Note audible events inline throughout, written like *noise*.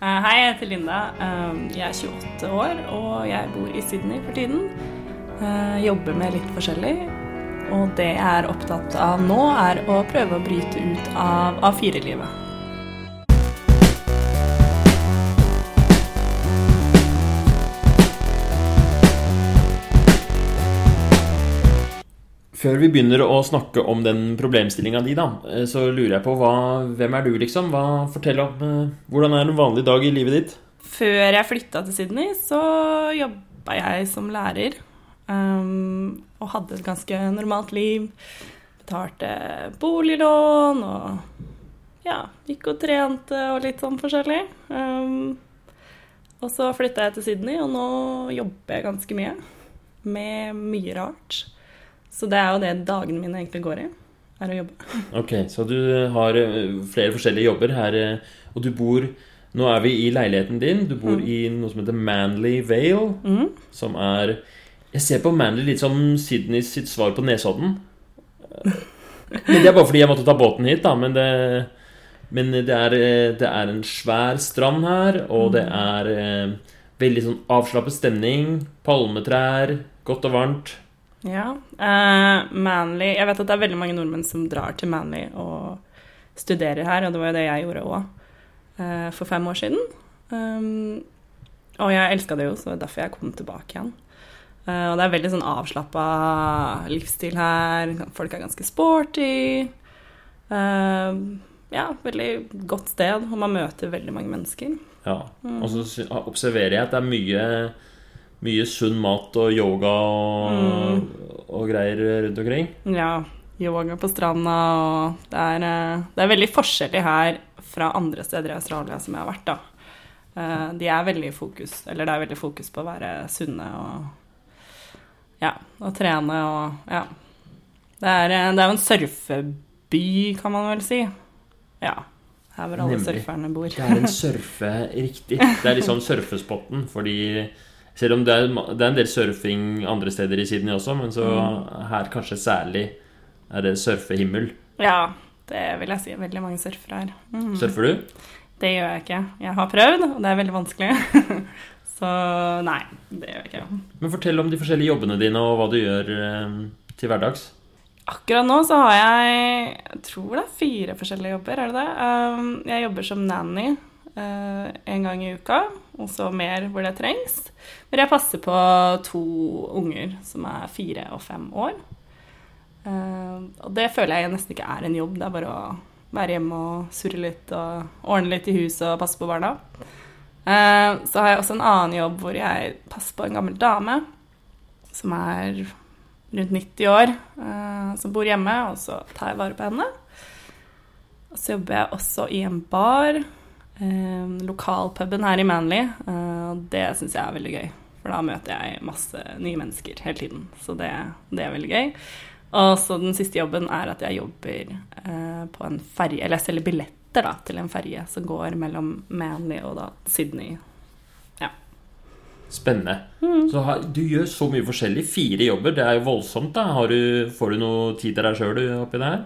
Eh, Hei, jeg heter Linda. Um, Jeg er 28 år, og jeg bor i Sydney for tiden. Eh, Jobber med litt forskjellig. Og det jeg er opptatt av nå, er å prøve å bryte ut av A4-livet. Før vi begynner å snakke om den problemstillinga di, da, eh, så lurer jeg på hva, hvem er du, liksom? Hva, fortell om eh, Hvordan er en vanlig dag i livet ditt? Før jeg flytta til Sydney, så jobba jeg som lærer. Um, og hadde et ganske normalt liv. Betalte boliglån og ja, gikk og trente og litt sånn forskjellig. Um, og så flytta jeg til Sydney, og nå jobber jeg ganske mye. Med mye rart. Så det er jo det dagene mine egentlig går i. Er å jobbe. Ok, Så du har eh, flere forskjellige jobber her, eh, og du bor Nå er vi i leiligheten din. Du bor i noe som heter Manly Vale, Mm. som er Jeg ser på Manly litt som Sydney sitt svar på Nesodden. Men det er bare fordi jeg måtte ta båten hit, da. Men det, men det, er, eh, det er en svær strand her, og det er eh, veldig sånn avslappet stemning. Palmetrær, godt og varmt. Ja. Uh, Manly Jeg vet at det er veldig mange nordmenn som drar til Manly og studerer her, og det var jo det jeg gjorde òg for fem år siden. Um, og jeg elska det jo, så det er derfor jeg kom tilbake igjen. Uh, og det er veldig sånn avslappa livsstil her. Folk er ganske sporty. Eh, ja, veldig godt sted, og man møter veldig mange mennesker. Ja. Og så observerer jeg at det er mye, mye sunn mat og yoga og, og greier rundt omkring. Ja, yoga på stranda og det er, eh, det er veldig forskjellig her fra andre steder i Australia som jeg har vært, da. Eh, De er veldig fokus, eller det er veldig fokus på å være sunne og ja, og trene og ja. Det er, eh, det er jo en surfeby, kan man vel si. Ja. Her hvor alle Nemlig. surferne bor. Det er en surfe riktig. Det er liksom *laughs* surfespotten, fordi selv om det er, det er en del surfing andre steder i Sydney også, men så her kanskje særlig er det surfehimmel. Ja, det vil jeg si. Veldig mange surfere her. Mm. Surfer du? Det gjør jeg ikke. Jeg har prøvd, og det er veldig vanskelig. *laughs* Så nei, det gjør jeg ikke. Men fortell om de forskjellige jobbene dine, og hva du gjør eh, til hverdags. Akkurat nå så har jeg Jeg tror det er fire forskjellige jobber, er det det? Um, jeg jobber som nanny en gang i uka, og så mer hvor det trengs. Men jeg passer på to unger som er fire og fem år. Uh, og det føler jeg nesten ikke er en jobb, det er bare å være hjemme og surre litt og ordne litt i huset og passe på barna. Uh, så har jeg også en annen jobb hvor jeg passer på en gammel dame som er rundt 90 år, eh, som bor hjemme, og så tar jeg vare på henne. Og så jobber jeg også i en bar, eh, lokalpuben her i Manly, eh, og det syns jeg er veldig gøy. For da møter jeg masse nye mennesker hele tiden, så det, det er veldig gøy. Og så den siste jobben er at jeg jobber eh, på en ferje, eller jeg selger billetter da, til en ferje som går mellom Manly og da Sydney. Spennende. Mm. Så du gjør så mye forskjellig. Fire jobber, det er jo voldsomt. da har du, Får du noe tid til deg sjøl oppi det her?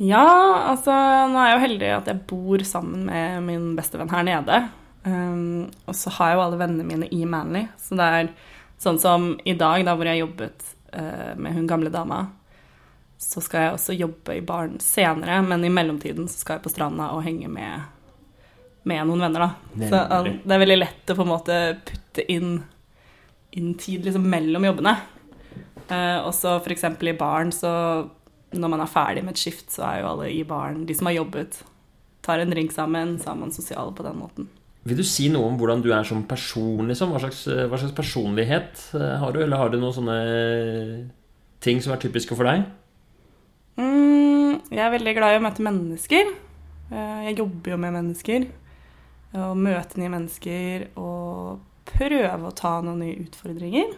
Ja, altså nå er jeg jo heldig at jeg bor sammen med min bestevenn her nede. Um, og så har jeg jo alle vennene mine i Manly. Så det er sånn som i dag, da hvor jeg jobbet uh, med hun gamle dama, så skal jeg også jobbe i baren senere, men i mellomtiden så skal jeg på stranda og henge med, med noen venner, da. Så al- det er veldig lett å på en måte putte inn, inn tid liksom mellom jobbene. Uh, og så for eksempel i baren, så når man er ferdig med et skift, så er jo alle i baren, de som har jobbet, tar en drink sammen, så er man sosial på den måten. Vil du si noe om hvordan du er som person? Liksom? Hva, slags, hva slags personlighet eh, har du? Eller har du noen sånne ting som er typiske for deg? Mm, jeg er veldig glad i å møte mennesker. Eh, Jeg jobber jo med mennesker. Å møte nye mennesker og prøve å ta noen nye utfordringer.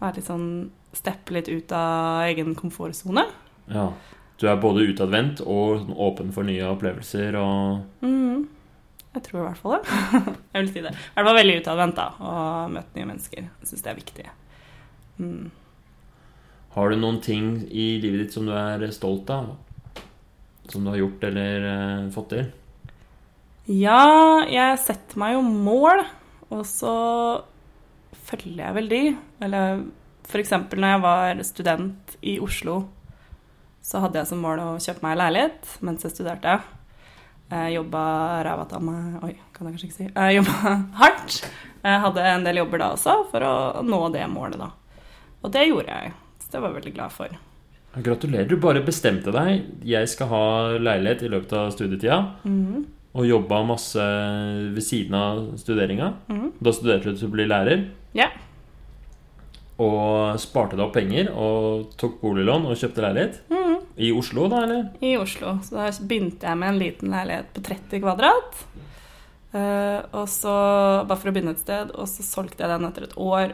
Være litt sånn Steppe litt ut av egen komfortsone. Ja. Du er både utadvendt og åpen for nye opplevelser og Mm, jeg tror i hvert fall det. *laughs* jeg vil si det. I hvert fall veldig utadvendt, og møte nye mennesker. Jeg syns det er viktig. Mm. Har du noen ting i livet ditt som du er stolt av? Som du har gjort eller eh, fått til? Ja, jeg setter meg jo mål, og så følger jeg vel de. Eller f.eks. når jeg var student i Oslo, så hadde jeg som mål å kjøpe meg leilighet mens jeg studerte. Jeg jobba ræva av meg Oi, kan jeg kanskje ikke si. Jeg jobba *laughs* hardt. Jeg hadde en del jobber da også for å nå det målet, da. Og det gjorde jeg. Så det var jeg veldig glad for. Gratulerer. Du bare bestemte deg. Jeg skal ha leilighet i løpet av studietida. Mhm. Og jobba masse ved siden av studeringa. Mhm. Da studerte du til å bli lærer. Ja. Og sparte deg opp penger og tok boliglån og kjøpte leilighet. Mhm. I Oslo, da, eller? I Oslo. Så da begynte jeg med en liten leilighet på 30 kvadrat. Eh, og så, bare for å begynne et sted, og så solgte jeg den etter et år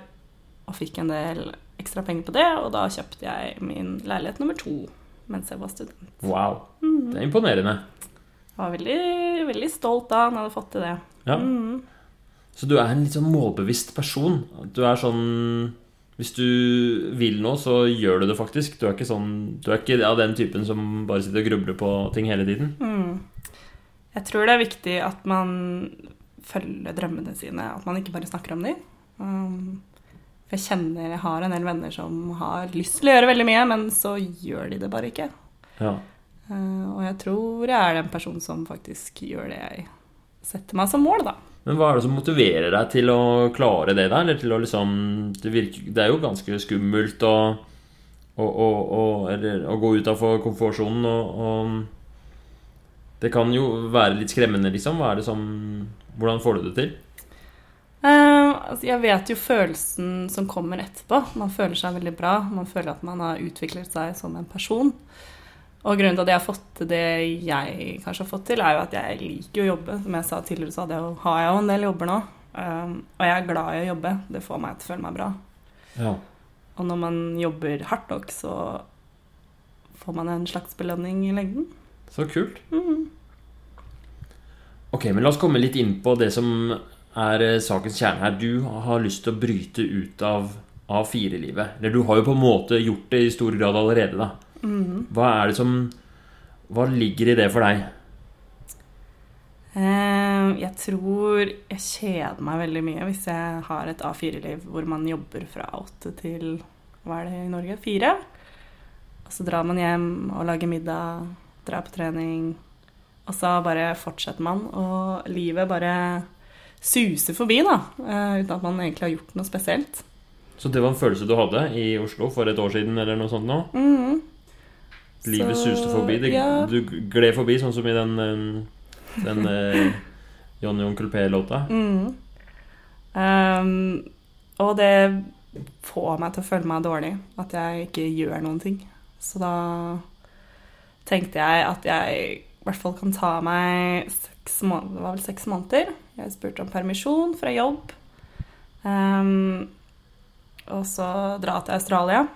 og fikk en del ekstra penger på det, og da kjøpte jeg min leilighet nummer to mens jeg var student. Wow. Mhm. Det er imponerende. Jeg var veldig, veldig stolt da jeg hadde fått til det. Ja. Mhm. Så du er en litt sånn målbevisst person. Du er sånn Hvis du vil noe, så gjør du det faktisk. Du er ikke sånn Du er ikke av den typen som bare sitter og grubler på ting hele tiden. Mm. Jeg tror det er viktig at man følger drømmene sine, at man ikke bare snakker om dem. Um, jeg kjenner jeg har en del venner som har lyst til å gjøre veldig mye, men så gjør de det bare ikke. Ja. Uh, og jeg tror jeg er den personen som faktisk gjør det jeg setter meg som mål, da. Men hva er det som motiverer deg til å klare det der? Eller til å liksom Det, virker, det er jo ganske skummelt å, å, å, eller, å gå utafor komfortsonen og, og Det kan jo være litt skremmende, liksom. Som Hvordan får du det til? Uh, altså jeg vet jo følelsen som kommer etterpå. Man føler seg veldig bra. Man føler at man har utviklet seg som en person. Og grunnen til at jeg har fått til det jeg kanskje har fått til, er jo at jeg liker å jobbe. Som jeg sa tidligere, så jo, har jeg jo en del jobber nå. Um, og jeg er glad i å jobbe. Det får meg til å føle meg bra. Ja. Og når man jobber hardt nok, så får man en slags belønning i lengden. Så kult. Mhm. Ok, men la oss komme litt inn på det som er eh, sakens kjerne her. Du har lyst til å bryte ut av A4-livet. Eller du har jo på en måte gjort det i stor grad allerede, da. Mhm. Hva er det som Hva ligger i det for deg? Eh, Jeg tror jeg kjeder meg veldig mye hvis jeg har et A4-liv hvor man jobber fra åtte til hva er det i Norge? Fire. Og så drar man hjem og lager middag, drar på trening. Og så bare fortsetter man, og livet bare suser forbi, da. eh, Uten at man egentlig har gjort noe spesielt. Så det var en følelse du hadde i Oslo for et år siden, eller noe sånt nå? Mhm. Livet Så, suste forbi. Det, ja. Du gled forbi, sånn som i den, eh, den eh, Johnny Onkel P-låta. Mm. Um, og det får meg til å føle meg dårlig, at jeg ikke gjør noen ting. Så da tenkte jeg at jeg i hvert fall kan ta meg seks måneder, det var vel seks måneder. Jeg spurte om permisjon fra jobb. Um, og så dra til Australia.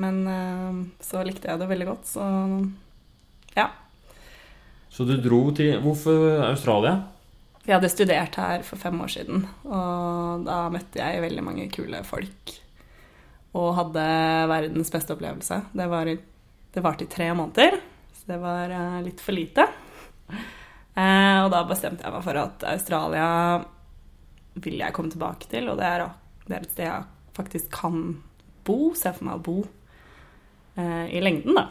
Men ehm, så likte jeg det veldig godt, så ja. Så du dro til Hvorfor Australia? Jeg hadde studert her for fem år siden, og da møtte jeg veldig mange kule folk. Og hadde verdens beste opplevelse. Det, var det varte i tre måneder, så det var eh, litt for lite. Eh, og da bestemte jeg meg for at Australia vil jeg komme tilbake til, og det er, det er et sted jeg faktisk kan bo. se for meg å bo eh, i lengden, da.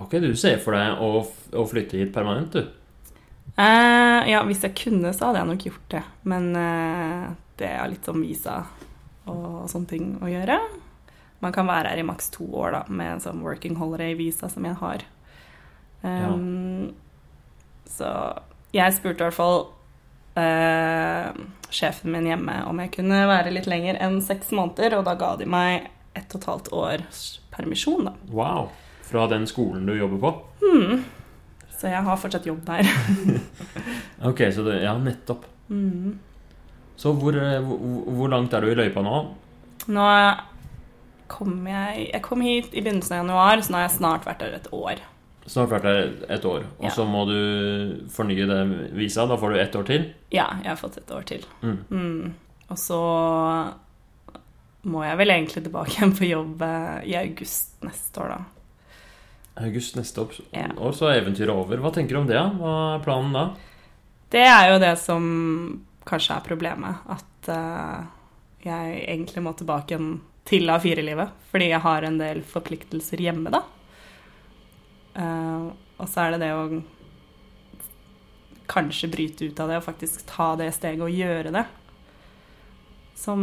Ok, du ser for deg å, å flytte hit permanent, du. Eh, ja, hvis jeg kunne, så hadde jeg nok gjort det. Men eh, det er litt sånn visa og sånne ting å gjøre. Man kan være her i maks to år da, med en sånn working holiday-visa som jeg har. Um, Så jeg spurte i hvert fall eh, sjefen min hjemme om jeg kunne være litt lenger enn seks måneder, og da ga de meg ett og et halvt års permisjon, da. Wow. Fra den skolen du jobber på? Mm. Så jeg har fortsatt jobb der. *laughs* Ok, så det, ja, nettopp. Mm. Så hvor, eh, hvor, hvor langt er du i løypa nå? Nå kom jeg Jeg kom hit i begynnelsen av januar, så nå har jeg snart vært der et år. Snart vært der et år. Og Ja. så må du fornye det visa. Da får du ett år til. Ja, jeg har fått et år til. Mm. Mm. Og så må jeg vel egentlig tilbake igjen på jobb i august neste år, da. August neste år, Ja. så er eventyret over. Hva tenker du om det? Hva er planen da? Det er jo det som kanskje er problemet. At uh, jeg egentlig må tilbake igjen til A4-livet. Fordi jeg har en del forpliktelser hjemme, da. Uh, og så er det det å kanskje bryte ut av det og faktisk ta det steget og gjøre det. Som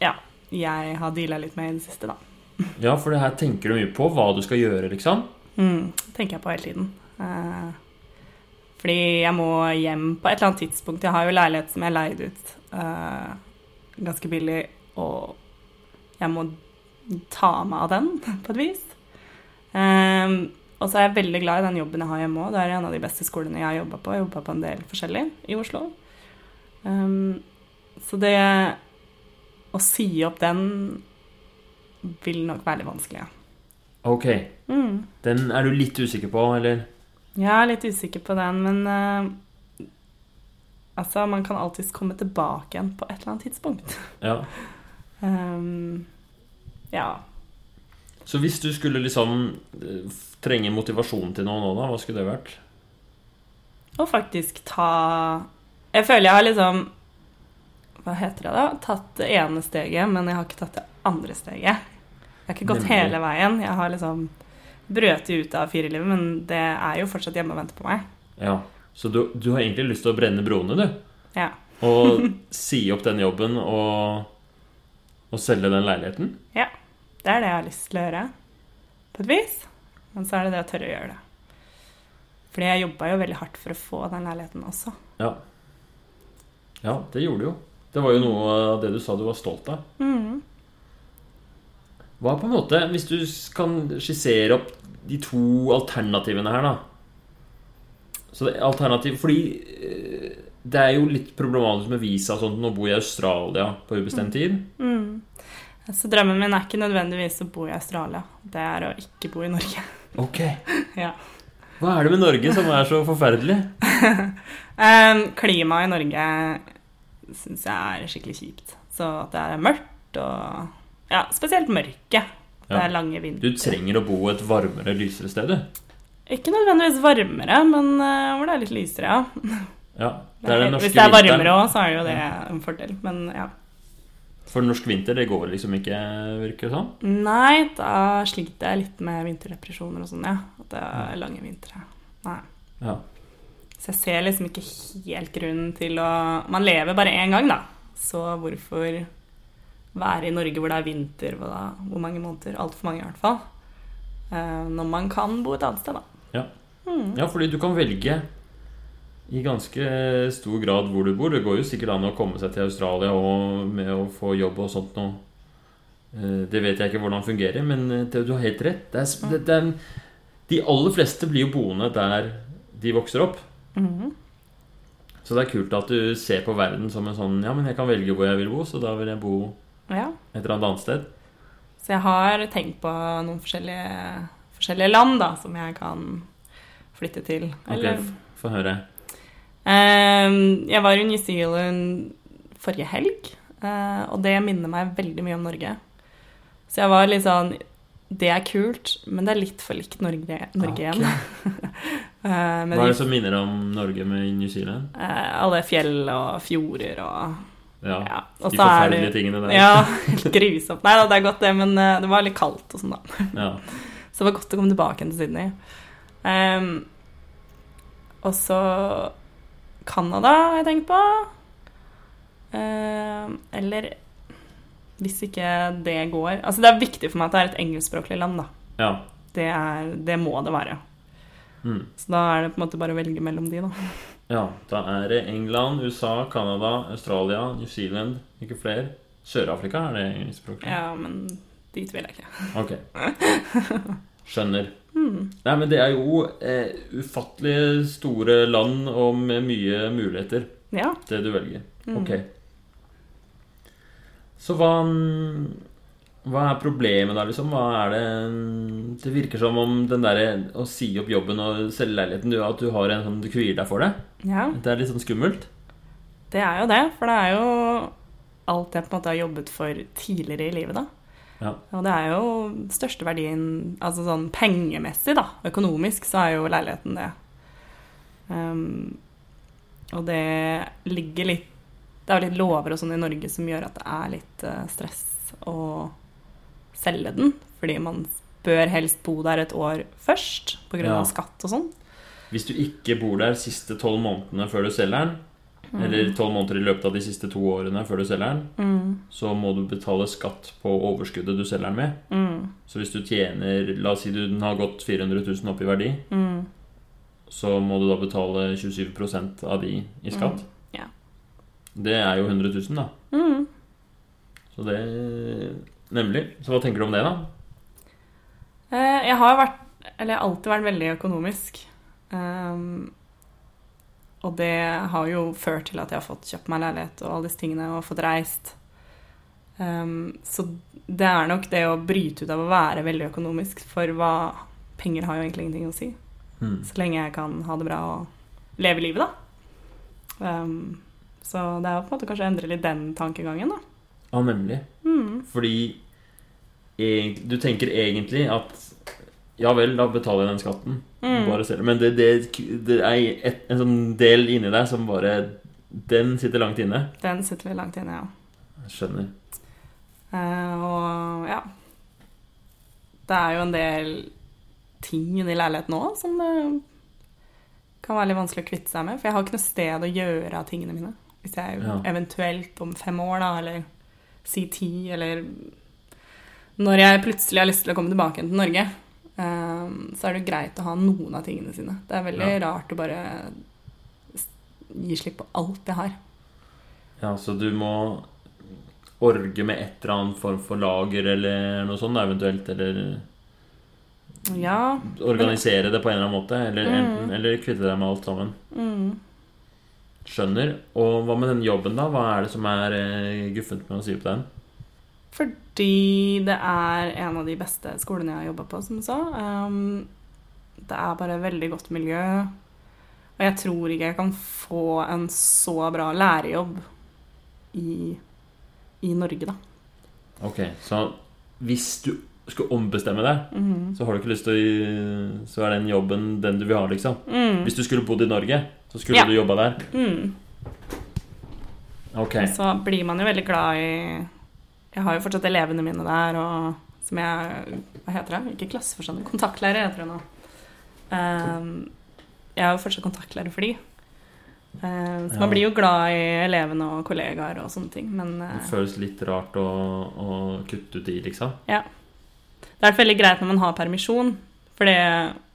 ja, jeg har deala litt med i det siste, da. *laughs* Ja, for det her tenker du mye på hva du skal gjøre, liksom. Mm, tenker jeg på hele tiden. Eh, fordi jeg må hjem på et eller annet tidspunkt. Jeg har jo leilighet som jeg leide ut eh, ganske billig, og jeg må ta meg av den *laughs* på et vis. Eh, og så er jeg veldig glad i den jobben jeg har hjemme òg. Det er en av de beste skolene jeg har jobba på. Jeg jobba på en del forskjellig i Oslo. Um, så det å si opp den vil nok være litt vanskelig. Ok. Mm. Den er du litt usikker på, eller? Jeg er litt usikker på den, men uh, altså, man kan alltids komme tilbake igjen på et eller annet tidspunkt. *laughs* Ja. Um, ja. Så hvis du skulle liksom eh, trenge motivasjon til noe nå, da, hva skulle det vært? Å faktisk ta Jeg føler jeg har liksom Hva heter det, da? Tatt det ene steget, men jeg har ikke tatt det andre steget. Jeg har ikke gått Nemlig. hele veien. Jeg har liksom brøt ut av firelivet, men det er jo fortsatt hjemme og venter på meg. Ja. Så du, du har egentlig lyst til å brenne broene, du? Ja. Og *laughs* si opp den jobben og, og selge den leiligheten? ja. Det er det jeg har lyst til å gjøre, på et vis. Men så er det det å tørre å gjøre det. Fordi jeg jobba jo veldig hardt for å få den leiligheten også. Ja. Ja, det gjorde du jo. Det var jo noe av det du sa du var stolt av. Mm. Hva på en måte, Hvis du kan skissere opp de to alternativene her, da Så det er alternativ Fordi eh, det er jo litt problematisk med visa og sånt. Nå bor jeg i Australia på ubestemt tid. Mm. Så drømmen min er ikke nødvendigvis å bo i Australia. Det er å ikke bo i Norge. Ok. *laughs* Ja. Hva er det med Norge som er så forferdelig? Um, *laughs* klimaet i Norge syns jeg er skikkelig kjipt. Så at det er mørkt og Ja, spesielt mørket. Det Ja. er lange Du trenger å bo et varmere, lysere sted, du. Ikke nødvendigvis varmere, men uh, hvor det er litt lysere, ja. Ja, *laughs* det er den norske Hvis det er varmere òg, så er jo det en fordel. Men ja. For norsk vinter, det går liksom ikke, virker det sånn? Nei, da sliter jeg litt med vinterdepresjoner og sånn, ja. At det er lange vintre. Nei. Ja. Så jeg ser liksom ikke helt grunnen til å Man lever bare én gang, da. Så hvorfor være i Norge hvor det er vinter hvor, da, hvor mange måneder? Altfor mange, i hvert fall. Eh, når man kan bo et annet sted, da. Ja. Mm. ja, fordi du kan velge i ganske stor grad hvor du bor. Det går jo sikkert an å komme seg til Australia og med å få jobb og sånt noe. Eh, Det vet jeg ikke hvordan det fungerer, men eh, du har helt rett. Det er, det, det er, de aller fleste blir jo boende der de vokser opp. Mhm. Så det er kult at du ser på verden som en sånn Ja, men jeg kan velge hvor jeg vil bo, så da vil jeg bo Ja. et eller annet sted. Så jeg har tenkt på noen forskjellige, forskjellige land da, som jeg kan flytte til. Eller Ok, Få høre. Ehm, jeg var i New Zealand forrige helg, eh, og det minner meg veldig mye om Norge. Så jeg var litt sånn Det er kult, men det er litt for likt Norge, Norge igjen. Okay. *laughs* Hva er det som minner om Norge med New Zealand? eh, alle fjell og fjorder og Ja, ja. Og De så er forferdelige det tingene der. Ja, helt grusomt. Nei da, det er godt, det, men eh, det var litt kaldt og sånn, da. Ja. *laughs* Så det var godt å komme tilbake til Sydney. Um, og så Canada har jeg tenkt på. Um, eller hvis ikke det går Altså, det er viktig for meg at det er et engelskspråklig land, da. ja. Det, er, det må det være. Mm. Så da er det på en måte bare å velge mellom de, da. Ja, da er det England, USA, Canada, Australia, New Zealand, ikke flere. Sør-Afrika er det engelskspråklig? Ja, men dit vil jeg ikke. Ok. *laughs* Skjønner. Mm. Nei, men det er jo eh, ufattelig store land og med mye muligheter, Ja. det du velger. Mm. Ok. Så hva Hva er problemet da, liksom? Hva er det Det virker som om den derre å si opp jobben og selge leiligheten, du, at du har en sånn Du kvier deg for det? ja. Det er litt sånn skummelt? Det er jo det, for det er jo alt jeg på en måte har jobbet for tidligere i livet, da. Ja. Og det er jo største verdien Altså sånn pengemessig, da. Økonomisk så er jo leiligheten det. Um, Og det ligger litt Det er jo litt lover og sånn i Norge som gjør at det er litt eh, stress å selge den. Fordi man bør helst bo der et år først pga. Ja. av skatt og sånn. Hvis du ikke bor der siste tolv månedene før du selger den, Mm. eller tolv måneder i løpet av de siste to årene før du selger den, Mm. så må du betale skatt på overskuddet du selger den med. Mm. Så hvis du tjener La oss si du den har gått 400 000 opp i verdi, Mm. så må du da betale 27% av de i skatt. Det er jo 100 000, da. Mm. Så det Nemlig. Så hva tenker du om det, da? Eh, Jeg har vært Eller jeg har alltid vært veldig økonomisk. Um, og det har jo ført til at jeg har fått kjøpt meg leilighet og alle disse tingene og fått reist. Um, så det er nok det å bryte ut av å være veldig økonomisk, for hva Penger har jo egentlig ingenting å si. Mm. Så lenge jeg kan ha det bra og leve livet, da. Um, så det er jo på en måte kanskje å endre litt den tankegangen, da. Ja, nemlig. Mm. Fordi du tenker egentlig at Ja vel, da betaler jeg den skatten. Mm. Bare selv. Men det, det, det er et, en sånn del inni deg som bare Den sitter langt inne. Den sitter langt inne, ja. Jeg skjønner. Eh, og ja Det er jo en del ting i leiligheten òg som det kan være litt vanskelig å kvitte seg med. For jeg har ikke noe sted å gjøre av tingene mine. Hvis jeg Ja. eventuelt om fem år, da, eller si ti, eller Når jeg plutselig har lyst til å komme tilbake igjen til Norge, eh, så er det greit å ha noen av tingene sine. Det er veldig rart å bare gi slipp på alt jeg har. Ja, så du må orge med et eller annet form for lager eller noe sånt, eventuelt. Eller Ja. organisere det på en eller annen måte. Eller, Mm. enten, eller kvitte deg med alt sammen. Mm. Skjønner. Og hva med den jobben, da? Hva er det som er eh, guffent med å si opp den? Fordi det er en av de beste skolene jeg har jobba på, som du sa. Um, det er bare et veldig godt miljø. Og jeg tror ikke jeg kan få en så bra lærerjobb i, i Norge, da. Ok, så hvis du skulle ombestemme deg, mm. så har du ikke lyst til å Så er den jobben den du vil ha, liksom. Mm. Hvis du skulle bodd i Norge, så skulle Ja. du jobba der. Mm. Ok. Så blir man jo veldig glad i Jeg har jo fortsatt elevene mine der, og som jeg Hva heter det? Ikke klasseforstander. Kontaktlærer heter det nå. Um, jeg er jo fortsatt kontaktlærer for de. Um, så Ja. man blir jo glad i elevene og kollegaer og sånne ting. Men uh, Det føles litt rart å, å kutte ut i, liksom. Det er veldig greit når man har permisjon. For det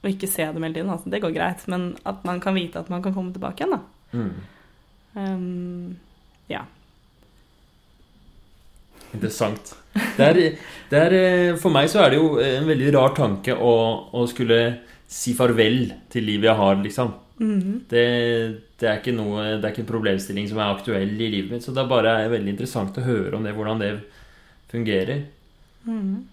å ikke se dem hele tiden, altså, det går greit. Men at man kan vite at man kan komme tilbake igjen, da. Mm. Um, ja. Interessant. Det er, det er, eh, for meg så er det jo en veldig rar tanke å, å skulle si farvel til livet jeg har, liksom. Mhm. Det, det, er ikke noe, det er ikke en problemstilling som er aktuell i livet mitt. Så det er bare veldig interessant å høre om det, hvordan det fungerer. Mhm.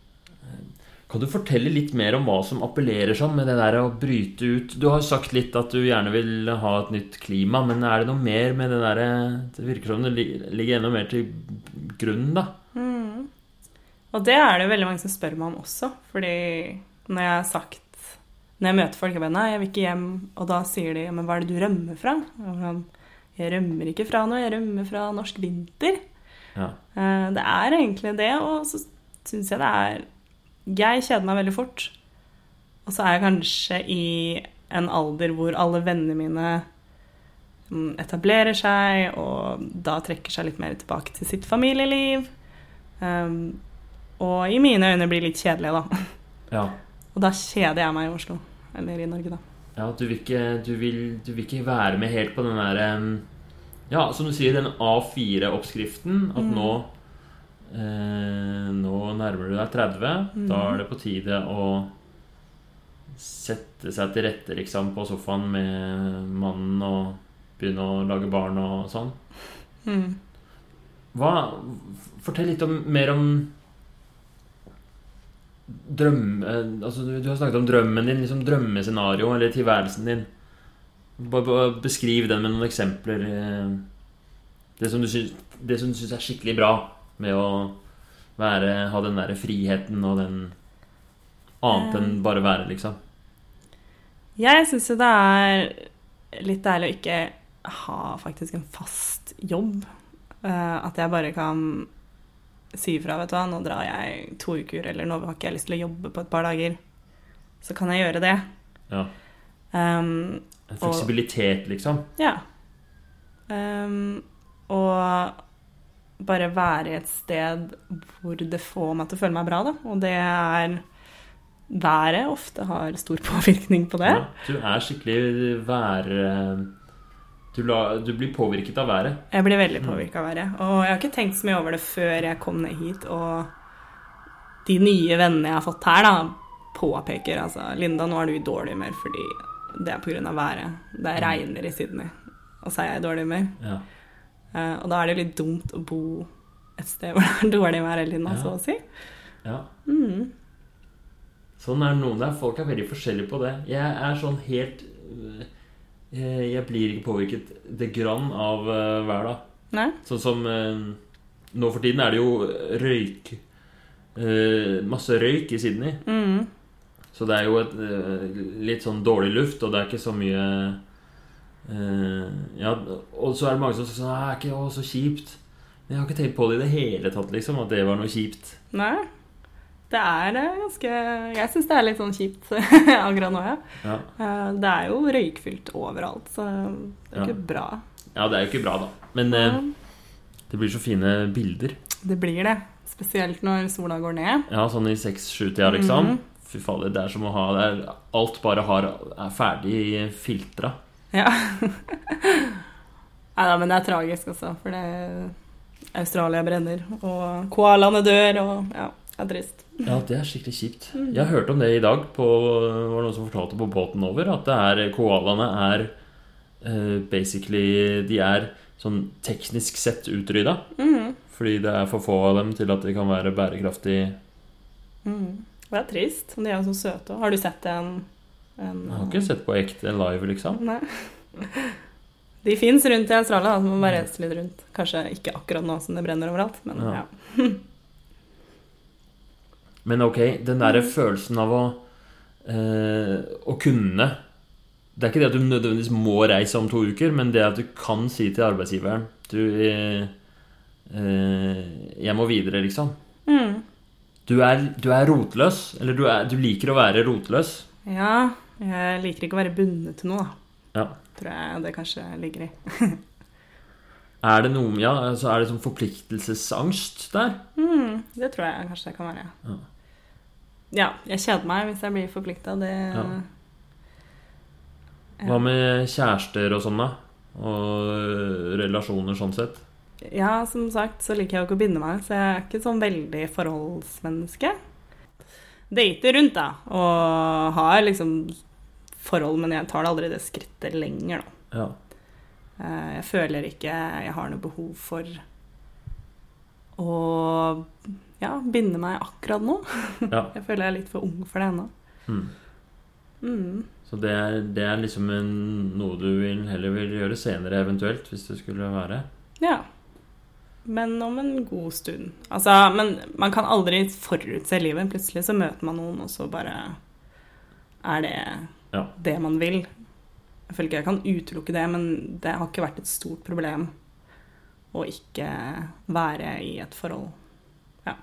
Kan du fortelle litt mer om hva som appellerer sånn med det der å bryte ut Du har sagt litt at du gjerne vil ha et nytt klima, men er det noe mer med det derre Det virker som det ligger enda mer til grunnen, da. Mm. Og det er det veldig mange som spør meg om også. Fordi når jeg har sagt Når jeg møter folk, jeg bare Nei, jeg vil ikke hjem. Og da sier de Men hva er det du rømmer fra? Jeg sånn, Jeg rømmer ikke fra noe, jeg rømmer fra norsk vinter. Ja. Eh, Det er egentlig det, og så syns jeg det er Jeg kjeder meg veldig fort. Og så er jeg kanskje i en alder hvor alle vennene mine mm, etablerer seg, og da trekker seg litt mer tilbake til sitt familieliv. Um, og i mine øyne blir litt kjedelige, da. ja. Og da kjeder jeg meg i Oslo. Eller i Norge, da. Ja, du vil, ikke, du, vil, du vil ikke være med helt på den der Ja, som du sier, den A4-oppskriften. At Mm. nå Nå nærmer du deg 30. Mm. Da er det på tide å sette seg til rette liksom på sofaen med mannen og begynne å lage barn og sånn. Mm. Hva, fortell litt om, mer om drømme... Altså, du, har snakket om drømmen din, liksom drømmescenario, eller tilværelsen din. Bare, bare beskriv den med noen eksempler. eh, Det som du syns, det som du syns er skikkelig bra med å være, ha den derre friheten og den Annet enn Eh. bare være, liksom. Jeg syns jo det er litt deilig å ikke ha faktisk en fast jobb. Eh, at jeg bare kan si ifra, vet du hva, nå drar jeg to uker, eller nå har ikke jeg lyst til å jobbe på et par dager. Så kan jeg gjøre det. Ja. Um, En fleksibilitet, liksom. ja. Um, og bare være i et sted hvor det får meg til å føle meg bra, da. Og det er Været ofte har stor påvirkning på det. Ja. Du er skikkelig vær... Du, la, du blir påvirket av været. Jeg blir veldig påvirka av været. Og jeg har ikke tenkt så mye over det før jeg kom ned hit. Og de nye vennene jeg har fått her, da, påpeker altså Linda, nå er du i dårlig humør fordi det er pga. været. Det regner i Sydney, og så er jeg i dårlig humør. Ja. Eh, og da er det jo litt dumt å bo et sted hvor det er dårlig vær hele tiden, Ja. så å si. ja. Mm. Sånn er noen der. Folk er veldig forskjellige på det. Jeg er sånn helt øh, Jeg jeg blir ikke påvirket det grann av vær. Nei? Sånn som Nå for tiden er det jo røyk Masse røyk i Sydney. Mm. Så det er jo et, litt sånn dårlig luft, og det er ikke så mye Ja, og så er det mange som sier at det er så kjipt. Men jeg har ikke tenkt på det i det hele tatt, liksom, at det var noe kjipt. Nei? Det er eh, ganske Jeg syns det er litt sånn kjipt *laughs* akkurat nå, ja. Ja. Eh, Det er jo røykfylt overalt, så det er Ja. ikke bra. ja, det er jo ikke bra, da. Men øh, det blir så fine bilder. Det blir det. Spesielt når sola går ned. Ja, sånn i seks-sju-tida, liksom. Mhm. Fy fader, det er som å ha det er, Alt bare har, er ferdig filtra. Ja. *laughs* Nei da, men det er tragisk også, for det Australia brenner, og koalaene dør, og ja, det er trist. Ja, det er skikkelig kjipt. Jeg hørte om det i dag. På, var det noen som fortalte på båten over at det er, koalaene er uh, basically De er sånn teknisk sett utrydda. Mm. Fordi det er for få av dem til at de kan være bærekraftig Mm. Det er trist. De er jo så søte. Har du sett en, en Jeg har ikke sett på ekte live, liksom. Nei. *laughs* De fins rundt i Australia, så man må bare reise litt rundt. Kanskje ikke akkurat nå som det brenner overalt, men Ja. ja. *laughs* Men ok, den derre følelsen av å eh, Å kunne Det er ikke det at du nødvendigvis må reise om to uker, men det at du kan si til arbeidsgiveren Du eh, eh, Jeg må videre, liksom. Mm. Du er, du er rotløs. Eller du, er, du liker å være rotløs. Ja. Jeg liker ikke å være bundet til noe, da. Ja. Tror jeg det kanskje ligger i. *laughs* Er det noe Ja, altså er det sånn forpliktelsesangst der? Mm, det tror jeg kanskje det kan være. Ja. Ja, jeg kjeder meg hvis jeg blir forplikta. Det Ja. Hva med kjærester og sånn, da? Og øh, relasjoner sånn sett? Ja, som sagt så liker jeg jo ikke å binde meg, så jeg er ikke sånn veldig forholdsmenneske. Dater rundt, da, og har liksom forhold, men jeg tar det aldri det skrittet lenger, da. Ja. Eh, Jeg føler ikke jeg har noe behov for å ja, binde meg akkurat nå. ja. *laughs* Jeg føler jeg er litt for ung for det ennå. Mm. Mm. Så det er, det er liksom en, noe du vil, heller vil gjøre senere, eventuelt, hvis det skulle være? Ja. Men om en god stund. Altså, men man kan aldri forutse livet. Plutselig så møter man noen, og så bare er det Ja. det man vil. Jeg føler ikke jeg kan utelukke det, men det har ikke vært et stort problem å ikke være i et forhold. Ja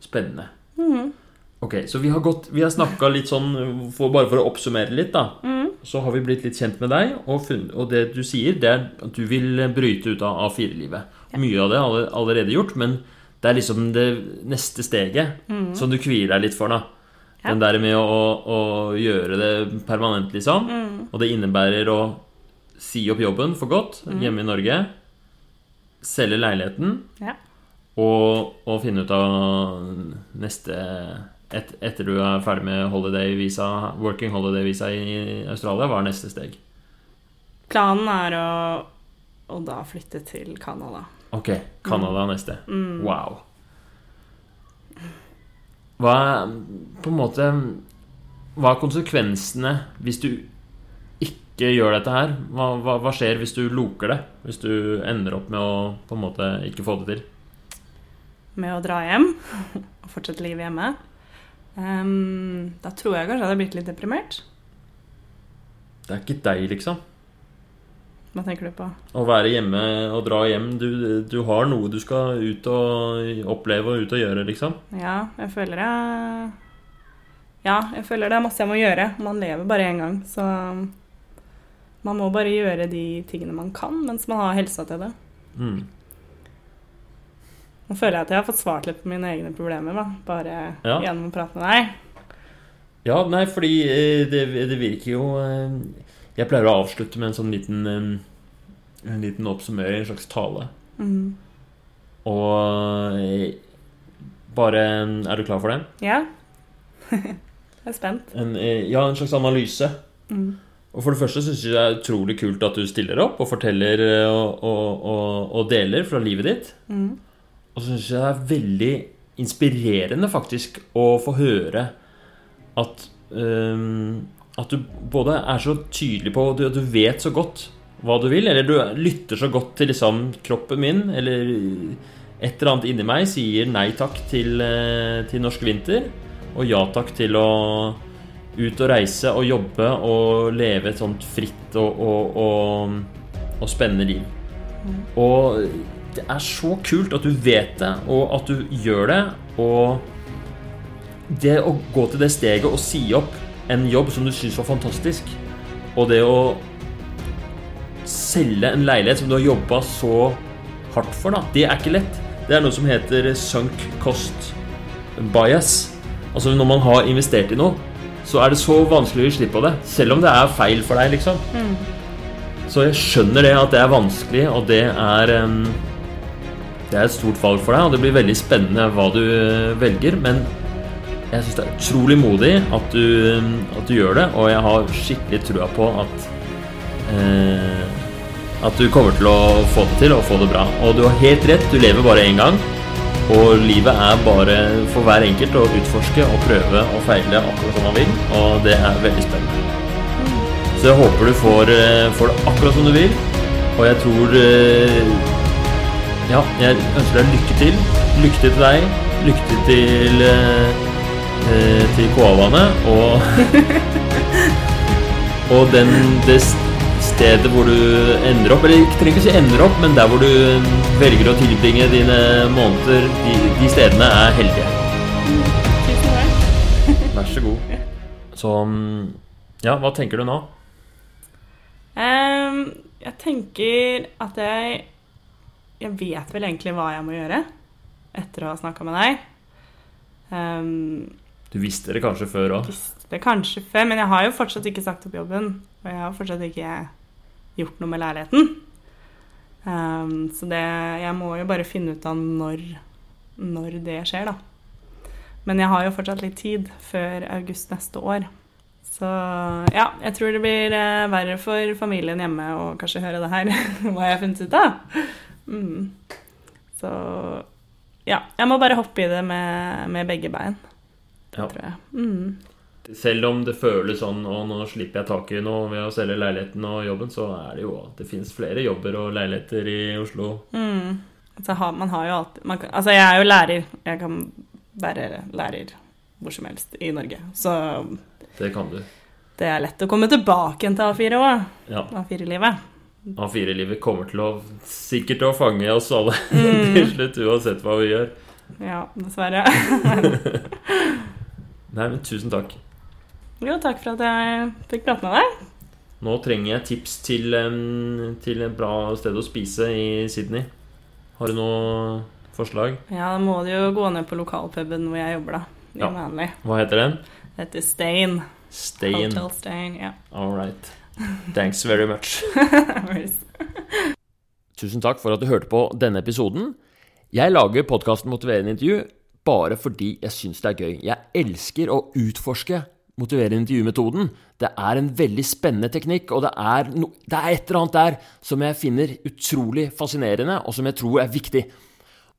Spennende. Mhm. Ok, så vi har, gått, vi har snakka litt sånn, for, bare for å oppsummere litt, da. Mhm. Så har vi blitt litt kjent med deg, og, og det du sier, det er at du vil bryte ut av A4-livet. Mye av det er alle- allerede gjort, men det er liksom det neste steget som du kvier deg litt for, da. Ja. Den der med å, å gjøre det permanent, liksom. Mm. Og det innebærer å si opp jobben for godt hjemme i Norge. Selge leiligheten. Ja. Og, og finne ut av neste et, Etter du er ferdig med holiday visa, working holiday-visa i Australia, hva er neste steg? Planen er å, å da flytte til Canada. Ok, Canada mm. neste. Mm. Wow. Hva er på en måte Hva er konsekvensene hvis du ikke gjør dette her? Hva, hva, hva skjer hvis du loker det? Hvis du ender opp med å på en måte ikke få det til? Med å dra hjem *laughs* og fortsette livet hjemme. Ehm, da tror jeg kanskje jeg hadde blitt litt deprimert. Det er ikke deg, liksom. Hva tenker du på? Å være hjemme og dra hjem. Du, du har noe du skal ut og oppleve og ut og gjøre, liksom. Ja, jeg føler jeg Ja, jeg føler det er masse jeg må gjøre. Man lever bare én gang, så man må bare gjøre de tingene man kan mens man har helsa til det. Mm. Nå føler jeg at jeg har fått svart litt på mine egne problemer, da. Bare Ja. gjennom å prate med deg. Ja, nei, fordi eh, det, det virker jo eh, Jeg pleier å avslutte med en sånn liten eh, En liten oppsummering, en slags tale. Mm. Og bare Er du klar for det? Ja. *laughs* jeg er spent. En, ja, en slags analyse. Mm. Og For det første syns jeg det er utrolig kult at du stiller opp og forteller og, og, og, og deler fra livet ditt. Mm. Og så syns jeg det er veldig inspirerende faktisk å få høre at um, At du både er så tydelig på at du, du vet så godt hva du vil, eller du lytter så godt til liksom kroppen min, eller et eller annet inni meg sier nei takk til, eh, til norsk vinter, og ja takk til å ut og reise og jobbe og leve et sånt fritt og, og, og, og spennende liv. Og det er så kult at du vet det, og at du gjør det. Og det å gå til det steget og si opp en jobb som du syns var fantastisk, og det å selge en leilighet som du har jobba så hardt for, da, det er ikke lett. Det er noe som heter sunk cost bias. Altså når man har investert i noe, så er det så vanskelig å gi slipp på det. Selv om det er feil for deg, liksom. Så jeg skjønner det at det er vanskelig, og det er em, Det er et stort valg for deg, og det blir veldig spennende hva du eh, velger. Men jeg syns det er utrolig modig at du, at du gjør det, og jeg har skikkelig trua på at eh, At du kommer til å få det til og få det bra. Og du har helt rett, du lever bare én gang. Og livet er bare for hver enkelt å utforske og prøve og feile akkurat som man vil. Og det er veldig spennende. Så jeg håper du får, eh, får det akkurat som du vil. Og jeg tror eh, Ja, jeg ønsker deg lykke til. Lykke til til deg. Lykke til eh, eh, til koalaene. Og, *laughs* og den, det stedet hvor du ender opp Eller ikke trenger ikke si ender opp, men der hvor du velger å tilbringe dine måneder, de, de stedene er heldige. Vær så god. Så mm, Ja, hva tenker du nå? Um, jeg tenker at jeg Jeg vet vel egentlig hva jeg må gjøre etter å ha snakka med deg. Um, Du visste det kanskje før òg? visste det kanskje før, men jeg har jo fortsatt ikke sagt opp jobben. Og jeg har fortsatt ikke gjort noe med leiligheten. Um, så det Jeg må jo bare finne ut av når, når det skjer, da. Men jeg har jo fortsatt litt tid før august neste år. Så ja, jeg tror det blir eh, verre for familien hjemme å kanskje høre det her, *laughs* hva jeg har funnet ut av. Mm. Så ja, jeg må bare hoppe i det med, med begge bein, Ja. tror jeg. Mm. Selv om det føles sånn og nå slipper jeg taket nå ved å selge leiligheten og jobben, så er det jo Det fins flere jobber og leiligheter i Oslo. Mm. Altså, man har jo alltid man kan, Altså, jeg er jo lærer. Jeg kan være lærer hvor som helst i Norge. Så Det kan du. det er lett å komme tilbake til A4 òg. Ja. A4-livet. A4-livet kommer til å sikkert til å fange oss alle *laughs* Mm. til slutt, uansett hva vi gjør. Ja, dessverre. *laughs* Nei, men tusen takk. Jo, takk for at jeg fikk prate med deg. Nå trenger jeg tips til, til et bra sted å spise i Sydney. Har du noe forslag? Ja, da må du jo gå ned på lokalpuben hvor jeg jobber, da. Ja. Hva heter den? Det heter Stain. Stain. Hotel Stain, ja. All right. Thanks very much. *laughs* Tusen takk for at du hørte på denne episoden. Jeg lager podkasten Motiverende intervju bare fordi jeg syns det er gøy. Jeg elsker å utforske motiverende intervjumetoden. Det er en veldig spennende teknikk, og det er, no, det er et eller annet der som jeg finner utrolig fascinerende, og som jeg tror er viktig.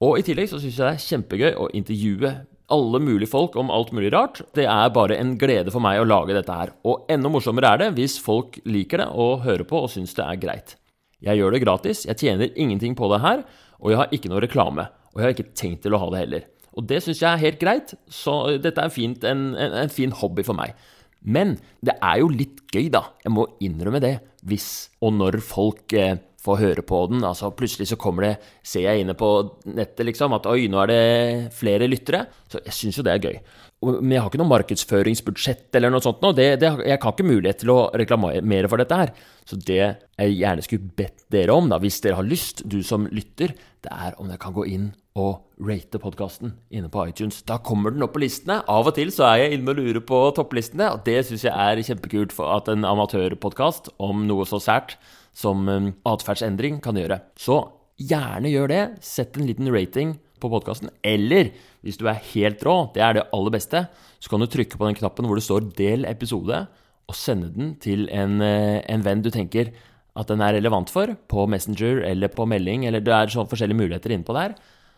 Og i tillegg så syns jeg det er kjempegøy å intervjue alle mulige folk om alt mulig rart. Det er bare en glede for meg å lage dette her. Og enda morsommere er det hvis folk liker det og hører på og syns det er greit. Jeg gjør det gratis, jeg tjener ingenting på det her, og jeg har ikke noe reklame. Og jeg har ikke tenkt til å ha det heller. Og det syns jeg er helt greit, så dette er fint, en, en, en fin hobby for meg. Men det er jo litt gøy, da. Jeg må innrømme det. Hvis og når folk eh, får høre på den. Altså Plutselig så kommer det, ser jeg inne på nettet liksom, at oi, nå er det flere lyttere. Så jeg syns jo det er gøy. Men jeg har ikke noe markedsføringsbudsjett eller noe sånt nå. Jeg har ikke mulighet til å reklamere for dette her. Så det jeg gjerne skulle bedt dere om, da, hvis dere har lyst, du som lytter, det er om dere kan gå inn og rate podkasten inne på iTunes. Da kommer den opp på listene. Av og til så er jeg inne og lurer på topplistene, og det syns jeg er kjempekult for at en amatørpodkast om noe så sært som um, atferdsendring kan gjøre. Så gjerne gjør det. Sett en liten rating på podkasten. Eller hvis du er helt rå, det er det aller beste, så kan du trykke på den knappen hvor det står 'del episode', og sende den til en, eh, en venn du tenker at den er relevant for, på Messenger eller på melding, eller det er sånn forskjellige muligheter innpå der.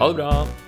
Ha det bra!